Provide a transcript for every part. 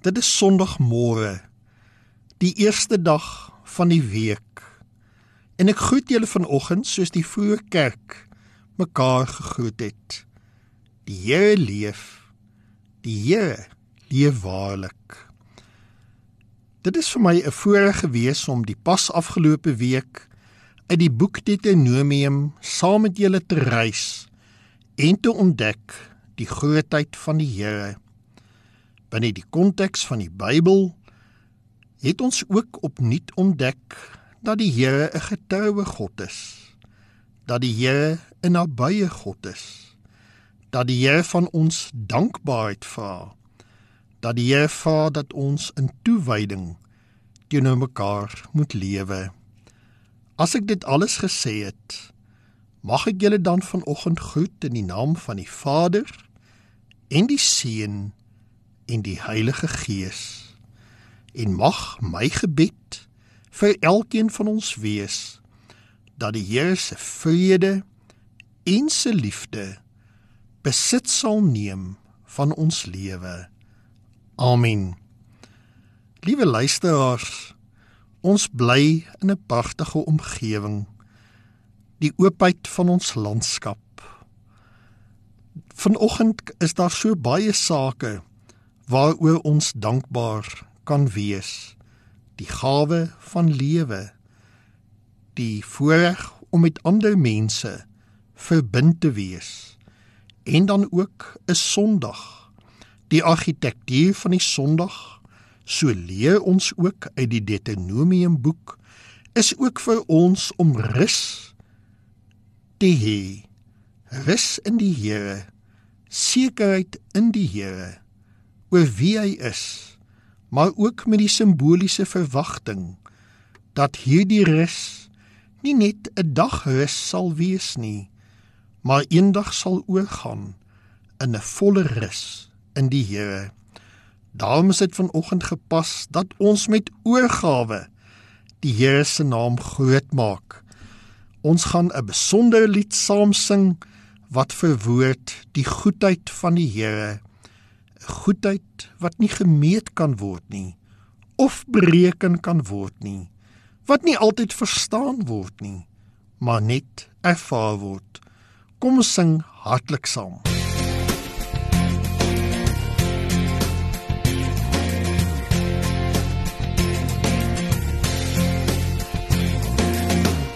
Dit is Sondagmôre, die eerste dag van die week. En ek groet julle vanoggend soos die vroeë kerk mekaar gegroet het. Die Here leef. Die Here leef waarlik. Dit is vir my 'n voorreg gewees om die pas afgelope week uit die boek Deuteronomium saam met julle te reis en te ontdek die grootheid van die Here binne die konteks van die Bybel het ons ook opnuut ontdek dat die Here 'n getroue God is. Dat die Here 'n nabye God is. Dat die Here van ons dankbaarheid vra. Dat die Here vra dat ons in toewyding teenoor mekaar moet lewe. As ek dit alles gesê het, mag ek julle dan vanoggend groet in die naam van die Vader en die Seun en die Heilige Gees. En mag my gebed vir elkeen van ons wees dat die Here se vrede en se liefde besit sal neem van ons lewe. Amen. Liewe luisteraars, ons bly in 'n pragtige omgewing. Die oopheid van ons landskap. Vanoggend is daar so baie sake waaroor ons dankbaar kan wees. Die gawe van lewe, die voorreg om met ander mense verbind te wees en dan ook 'n Sondag. Die argitektuur van die Sondag, so leer ons ook uit die Deuteronomium boek, is ook vir ons om rus te hê. Rus in die Here, sekerheid in die Here oor wie hy is, maar ook met die simboliese verwagting dat hierdie rus nie net 'n dagrus sal wees nie, maar eendag sal oorgaan in 'n volle rus in die Here. Daarom is dit vanoggend gepas dat ons met oorgawe die Here se naam groot maak. Ons gaan 'n besondere lied saam sing wat verwoord die goedheid van die Here goedheid wat nie gemeet kan word nie of bereken kan word nie wat nie altyd verstaan word nie maar net ervaar word. Kom ons sing hartlik saam.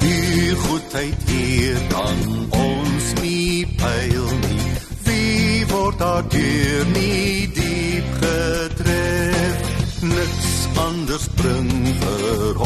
Die goedheid hier dan ons nie pyl daardeur nie diep getref. Niks anders bring vir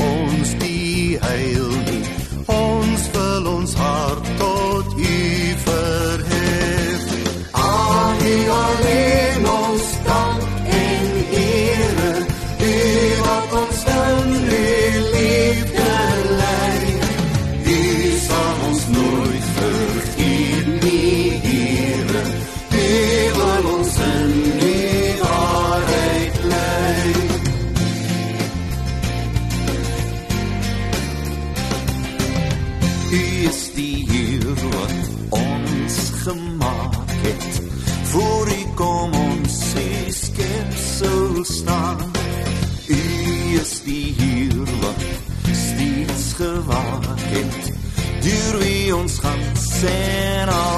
ons gaan sien al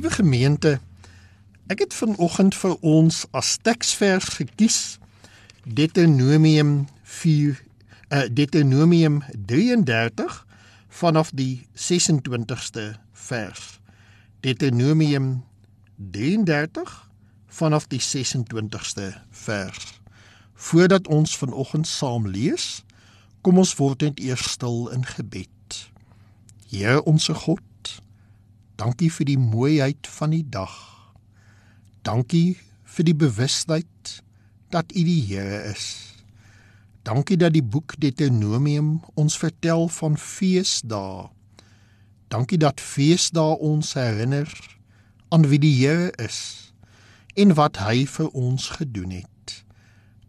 Liewe gemeente, ek het vanoggend vir ons as teksvers gekies Deuteronomium 4 uh, Deuteronomium 33 vanaf die 26ste vers. Deuteronomium 33 vanaf die 26ste vers. Voordat ons vanoggend saam lees, kom ons word net eers stil in gebed. Here onsse God, Dankie vir die mooiheid van die dag. Dankie vir die bewustheid dat U die Here is. Dankie dat die boek Deuteronomium ons vertel van feesdae. Dankie dat feesdae ons herinner aan wie die Here is en wat hy vir ons gedoen het.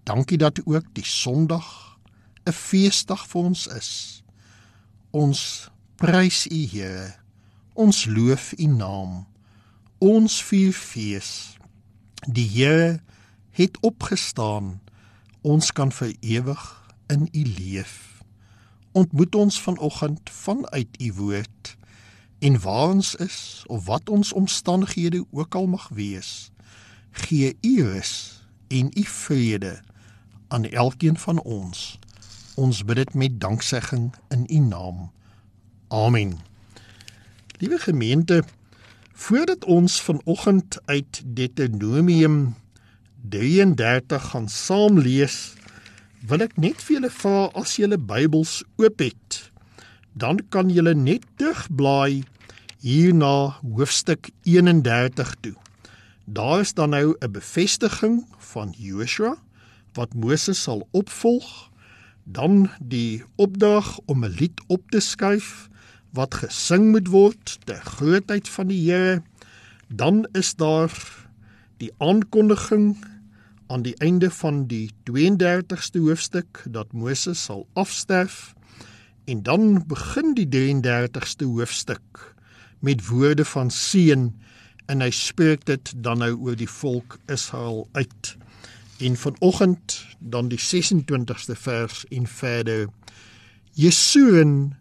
Dankie dat ook die Sondag 'n feesdag vir ons is. Ons prys U Here. Ons loof U naam. Ons vier fees. Die Here het opgestaan. Ons kan vir ewig in U leef. Ontmoet ons vanoggend vanuit U woord en waar ons is of wat ons omstandighede ook al mag wees. Gee U rus en U vrede aan elkeen van ons. Ons bid dit met danksegging in U naam. Amen. Liewe gemeente, voordat ons vanoggend uit Deuteronomium 33 gaan saam lees, wil ek net vir julle vra as julle Bybels oop het, dan kan julle net terugblaai hier na hoofstuk 31 toe. Daar is dan nou 'n bevestiging van Joshua wat Moses sal opvolg, dan die opdrag om 'n lied op te skryf wat gesing moet word ter grootheid van die Here, dan is daar die aankondiging aan die einde van die 32ste hoofstuk dat Moses sal afsterf en dan begin die 33ste hoofstuk met woorde van seën en hy spreek dit dan nou oor die volk Israel uit. En vanoggend dan die 26ste vers en verder. Jesuren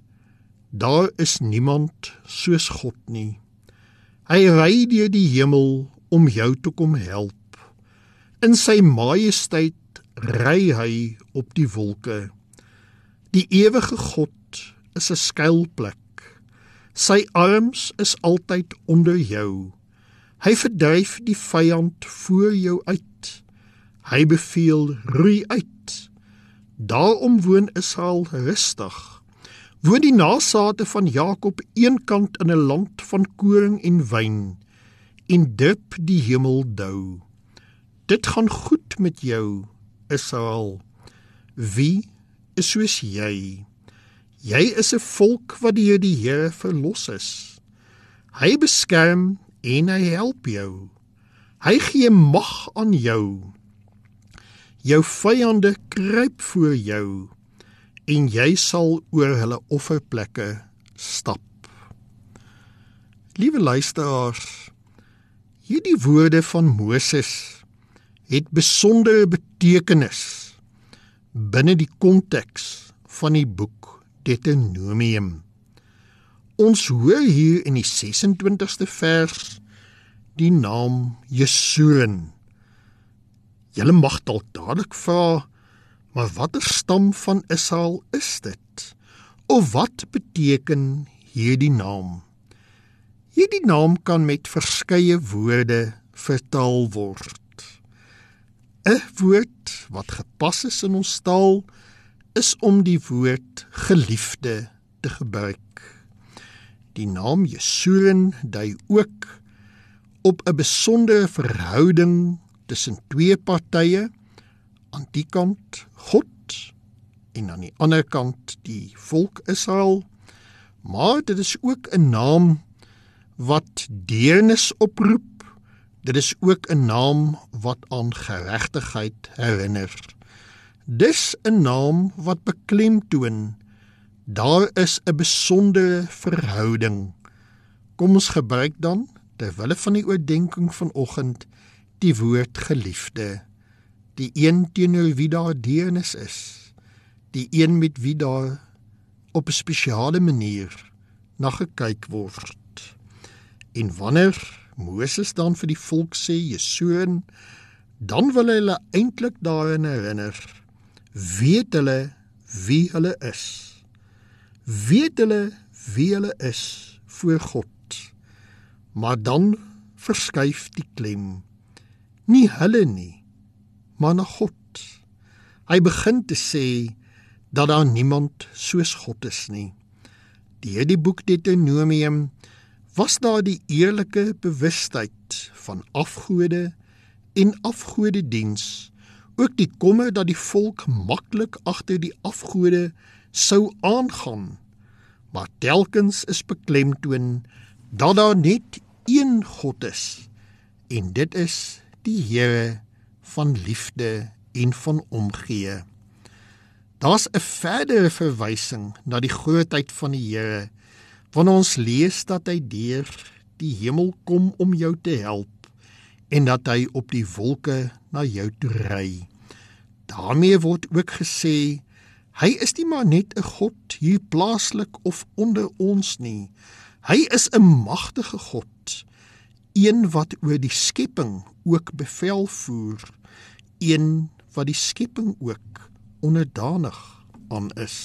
Daar is niemand soos God nie. Hy ry deur die hemel om jou te kom help. In sy majesteit ry hy op die wolke. Die ewige God is 'n skuilplek. Sy arms is altyd onder jou. Hy verdryf die vyand voor jou uit. Hy beveel roei uit. Daarom woon Israel rustig woon die nasate van Jakob eenkant in 'n land van koring en wyn en dip die hemel dou. Dit gaan goed met jou, Israel. Wie is soos jy? Jy is 'n volk wat deur die Here verlos is. Hy beskerm en hy help jou. Hy gee mag aan jou. Jou vyande kruip voor jou en jy sal oor hulle offerplekke stap. Liewe luisteraars, hierdie woorde van Moses het besondere betekenis binne die konteks van die boek Deuteronomium. Ons hoor hier in die 26ste vers die naam Jesuren. Julle mag dalk dadelik vra Maar watter stam van Israel is dit? Of wat beteken hierdie naam? Hierdie naam kan met verskeie woorde vertaal word. 'n Woord wat gepas is in ons taal is om die woord geliefde te gebruik. Die naam Jesuren dui ook op 'n besondere verhouding tussen twee partye aan die kant God en aan die ander kant die volk Israel. Maar dit is ook 'n naam wat deernis oproep. Dit is ook 'n naam wat aan geregtigheid herinner. Dis 'n naam wat beklemtoon daar is 'n besondere verhouding. Kom ons gebruik dan terwyl van die oordeenking vanoggend die woord geliefde die een teenoor wie daar deernis is. Die een met wie daar op 'n spesiale manier na gekyk word. En wanneer Moses dan vir die volk sê Jesuun dan wil hulle eintlik daarin herinner weet hulle wie hulle is. Weet hulle wie hulle is voor God. Maar dan verskuif die klem. Nie hulle nie maar na God. Hy begin te sê dat daar niemand soos God is nie. Deur die boek Deuteronomium was daar die eerlike bewustheid van afgode en afgodediens, ook die kommer dat die volk maklik agter die afgode sou aangaan. Maar telkens is beklemtoon dat daar net een God is en dit is die Here van liefde en van omgee. Daar's 'n verdere verwysing na die grootheid van die Here wanneer ons lees dat hy deur die hemel kom om jou te help en dat hy op die wolke na jou toe ry. daarmee word ook gesê hy is nie maar net 'n God hier plaaslik of onder ons nie. Hy is 'n magtige God, een wat oor die skepping ook bevel voer een wat die skepping ook onderdanig aan is.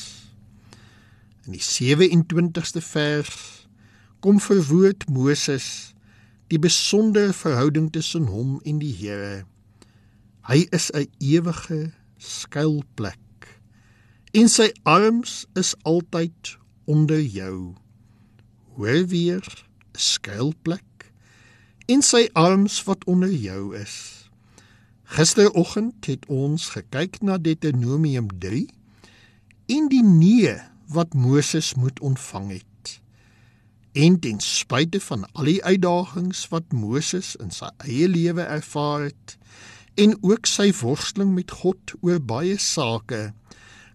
In die 27ste vers kom verwoord Moses die besondere verhouding tussen hom en die Here. Hy is 'n ewige skuilplek en sy arms is altyd onder jou. Hoor weer skuilplek en sy arms wat onder jou is. Gisteroggend het ons gekyk na Deuteronomium 3 en die nee wat Moses moet ontvang het. En ten spyte van al die uitdagings wat Moses in sy eie lewe ervaar het en ook sy worsteling met God oor baie sake,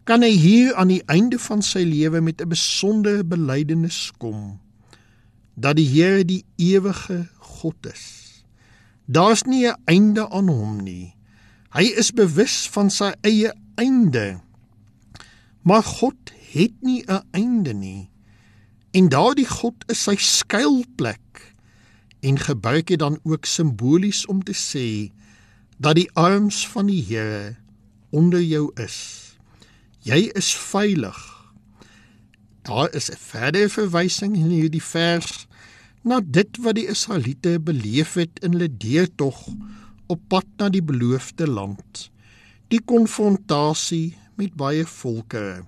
kan hy hier aan die einde van sy lewe met 'n besondere belydenis kom dat die Here die ewige God is. Daar's nie 'n einde aan hom nie. Hy is bewus van sy eie einde. Maar God het nie 'n einde nie. En daardie God is sy skuilplek en gebruik dit dan ook simbolies om te sê dat die arms van die Here onder jou is. Jy is veilig. Daar is 'n verdere verwysing in hierdie vers na dit wat die Israeliete beleef het in hulle deurtog op pad na die beloofde land. Die konfrontasie met baie volke.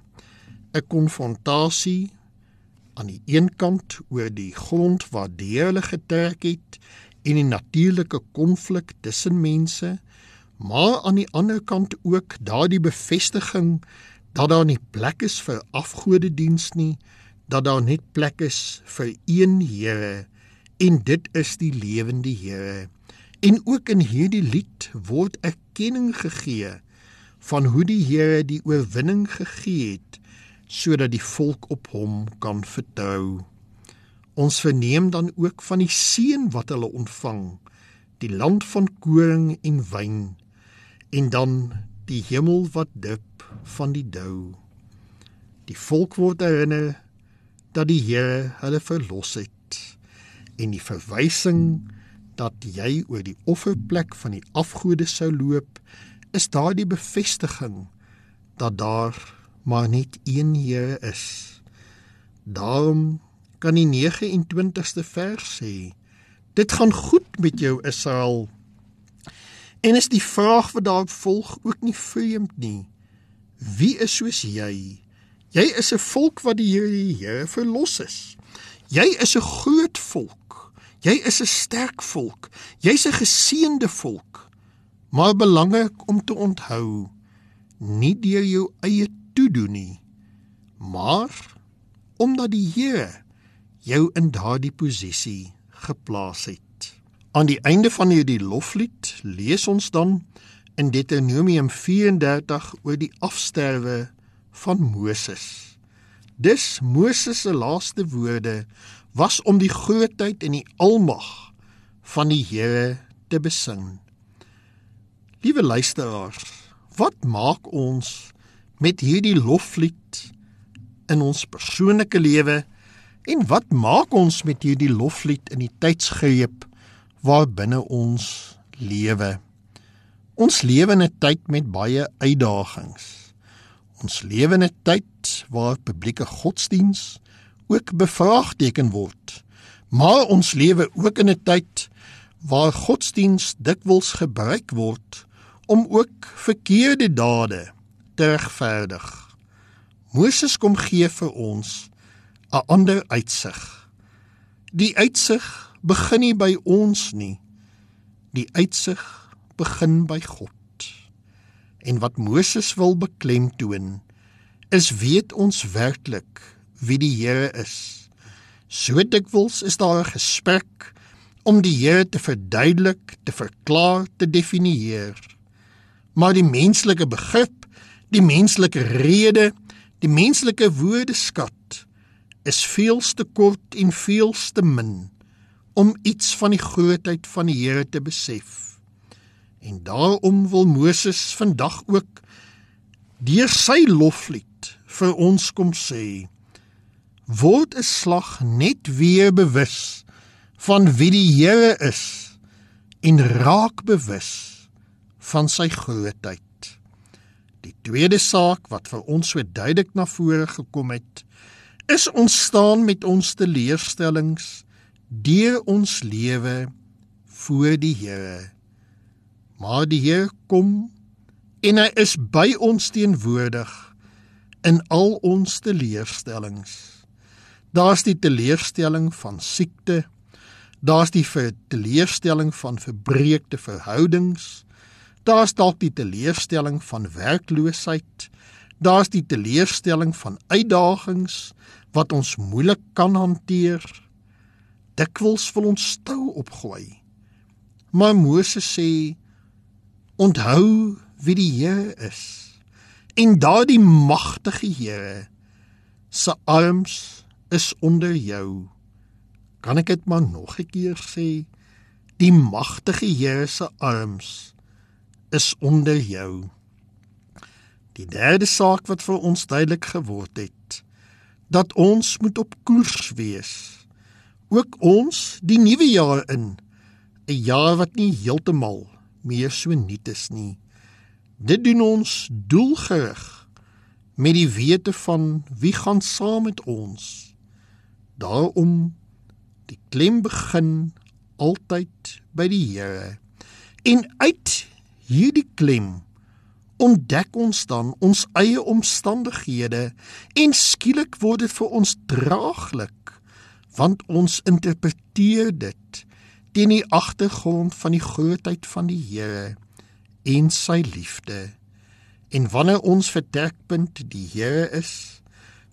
'n Konfrontasie aan die een kant oor die grond waar hulle getrek het en die natuurlike konflik tussen mense, maar aan die ander kant ook daardie bevestiging dat daar nie plek is vir afgodediens nie, dat daar net plek is vir een Here en dit is die lewende Here. En ook in hierdie lied word erkenning gegee van hoe die Here die oorwinning gegee het sodat die volk op hom kan vertrou. Ons verneem dan ook van die seën wat hulle ontvang, die land van koring en wyn en dan die hemel wat dip van die dou. Die volk word herinner dat die Here hulle verlos het en die verwysing dat jy oor die offerplek van die afgode sou loop is daardie bevestiging dat daar maar net een Here is. Daarom kan die 29ste vers sê: Dit gaan goed met jou Israel. En is die vraag wat daarop volg ook nie vreemd nie. Wie is soos jy? Jy is 'n volk wat die Here die Here verlos is. Jy is 'n groot volk. Jy is 'n sterk volk. Jy's 'n geseënde volk. Maar belangrik om te onthou, nie deur jou eie toedoen nie, maar omdat die Here jou in daardie posisie geplaas het. Aan die einde van hierdie loflied lees ons dan in Deuteronomium 34 oor die afsterwe van Moses. Dis Moses se laaste woorde was om die grootheid en die almag van die Here te besing. Liewe luisteraars, wat maak ons met hierdie loflied in ons persoonlike lewe en wat maak ons met hierdie loflied in die tydsgreep waarbinne ons lewe? Ons lewe in 'n tyd met baie uitdagings. Ons lewe in 'n tyd waar publieke godsdiens ook bevraagteken word. Maar ons lewe ook in 'n tyd waar godsdiens dikwels gebruik word om ook verkeerde dade te regverdig. Moses kom gee vir ons 'n ander uitsig. Die uitsig begin nie by ons nie. Die uitsig begin by God. En wat Moses wil beklemtoon is weet ons werklik wie die Here is. So dikwels is daar 'n gesprek om die Here te verduidelik, te verklaar, te definieer. Maar die menslike begrip, die menslike rede, die menslike woordeskat is veels te kort en veels te min om iets van die grootheid van die Here te besef. En daarom wil Moses vandag ook deur sy loflied vir ons kom sê: Word 'n slag net weer bewus van wie die Here is en raak bewus van sy grootheid. Die tweede saak wat vir ons so duidelik na vore gekom het, is ontstaan met ons teleurstellings deur ons lewe voor die Here. Maar die Heer kom en hy is by ons teenwoordig in al ons teleurstellings. Daar's die teleurstelling van siekte, daar's die teleurstelling van verbreekte verhoudings, daar's dalk die teleurstelling van werkloosheid, daar's die teleurstelling van uitdagings wat ons moeilik kan hanteer. Dikwels wil ons stou opgooi. Maar Moses sê Onthou wie die Here is. En daardie magtige Here se arms is onder jou. Kan ek dit maar nog 'n keer sê? Die magtige Here se arms is onder jou. Die derde saak wat vir ons duidelik geword het, dat ons moet op koers wees. Ook ons die nuwe jaar in, 'n jaar wat nie heeltemal meer so nuut is nie. Dit doen ons doelgerig met die wete van wie gaan saam met ons. Daarom die klem begin altyd by die Here. En uit hierdie klem ontdek ons dan ons eie omstandighede en skielik word dit vir ons draaglik want ons interpreteer dit teen die agtergrond van die grootheid van die Here en sy liefde. En wanneer ons vertrekpunt die Here is,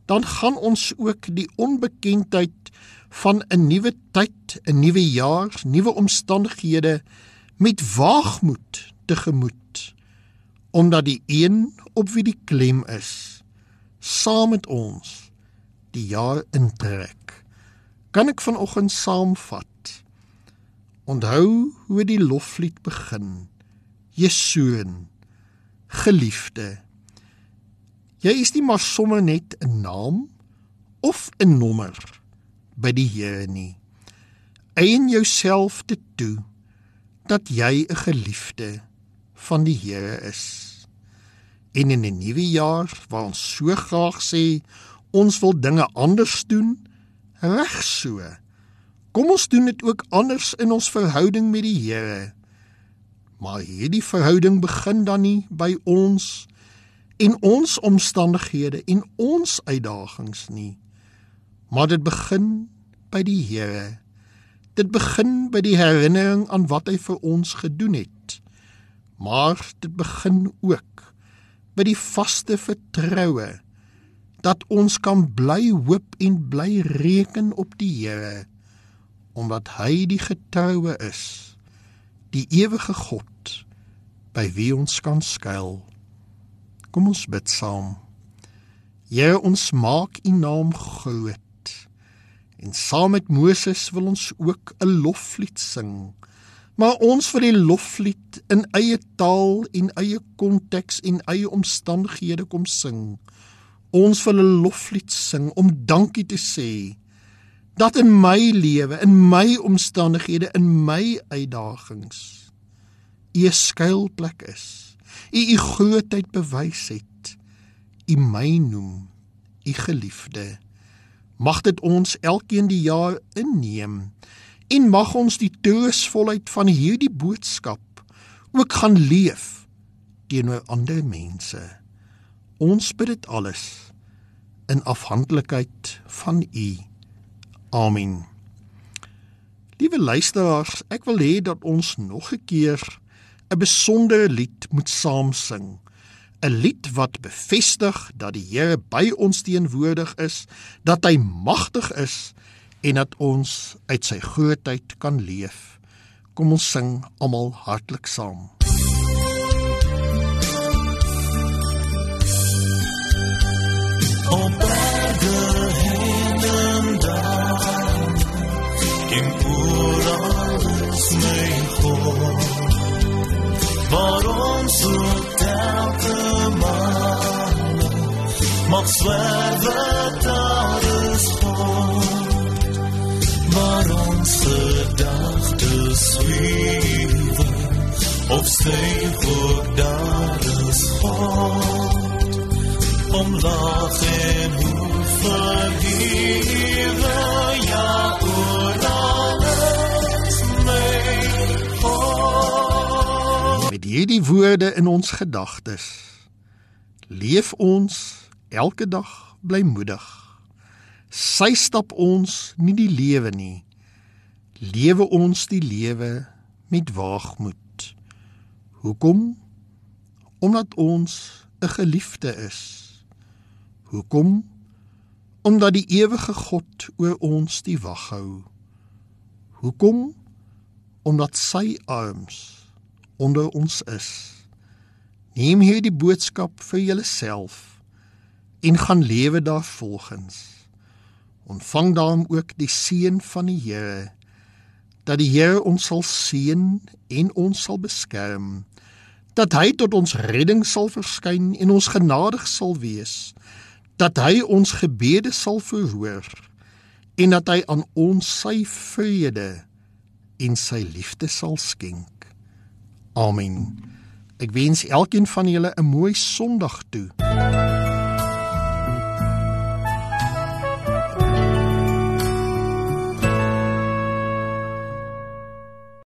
dan gaan ons ook die onbekendheid van 'n nuwe tyd, 'n nuwe jaar, nuwe omstandighede met waagmoed tegemoet, omdat die een op wie die klem is, saam met ons die jaar intrek. Kan ek vanoggend saamvat? Onthou hoe die loflied begin. Jesuun, geliefde. Jy is nie maar sommer net 'n naam of 'n nommer by die Here nie. Eien jouself te toe dat jy 'n geliefde van die Here is. En in 'n nuwe jaar waar ons so graag sê ons wil dinge anders doen, reg so. Kom ons doen dit ook anders in ons verhouding met die Here. Maar hierdie verhouding begin dan nie by ons en ons omstandighede en ons uitdagings nie. Maar dit begin by die Here. Dit begin by die herinnering aan wat hy vir ons gedoen het. Maar dit begin ook by die vaste vertroue dat ons kan bly hoop en bly reken op die Here omdat hy die getroue is die ewige God by wie ons kan skuil. Kom ons bid saam. Here ons maak u naam groot en saam met Moses wil ons ook 'n loflied sing. Maar ons vir die loflied in eie taal en eie konteks en eie omstandighede kom sing. Ons wil 'n loflied sing om dankie te sê dat in my lewe, in my omstandighede, in my uitdagings U 'n skuilplek is. U U grootheid bewys het. U my noem U geliefde. Mag dit ons elkeen die jaar inneem en mag ons die troosvolheid van hierdie boodskap ook gaan leef teenoor ander mense. Ons bid dit alles in afhanklikheid van U. Amen. Liewe luisteraars, ek wil hê dat ons nog 'n keer 'n besondere lied moet saam sing. 'n Lied wat bevestig dat die Here by ons teenwoordig is, dat hy magtig is en dat ons uit sy grootheid kan leef. Kom ons sing almal hartlik saam. op swerwe daar is God waarom se dag te sweewe op voor daar is God om laag en hoef verhewe ja oor alles my God. Met hierdie woorde in ons gedagtes leef ons elke dag blymoedig. Sy stap ons nie die lewe nie. Lewe ons die lewe met waagmoed. Hoekom? Omdat ons 'n geliefde is. Hoekom? Omdat die ewige God oor ons die wag hou. Hoekom? Omdat sy arms onder ons is. Neem hierdie boodskap vir jouself en gaan lewe daarvolgens. Ontvang daarom ook die seën van die Here dat die Here ons sal seën en ons sal beskerm dat hy tot ons redding sal verskyn en ons genadig sal wees dat hy ons gebede sal verhoor en dat hy aan ons sy vrede en sy liefde sal skenk. Amen. Ek wens elkeen van julle 'n mooi Sondag toe.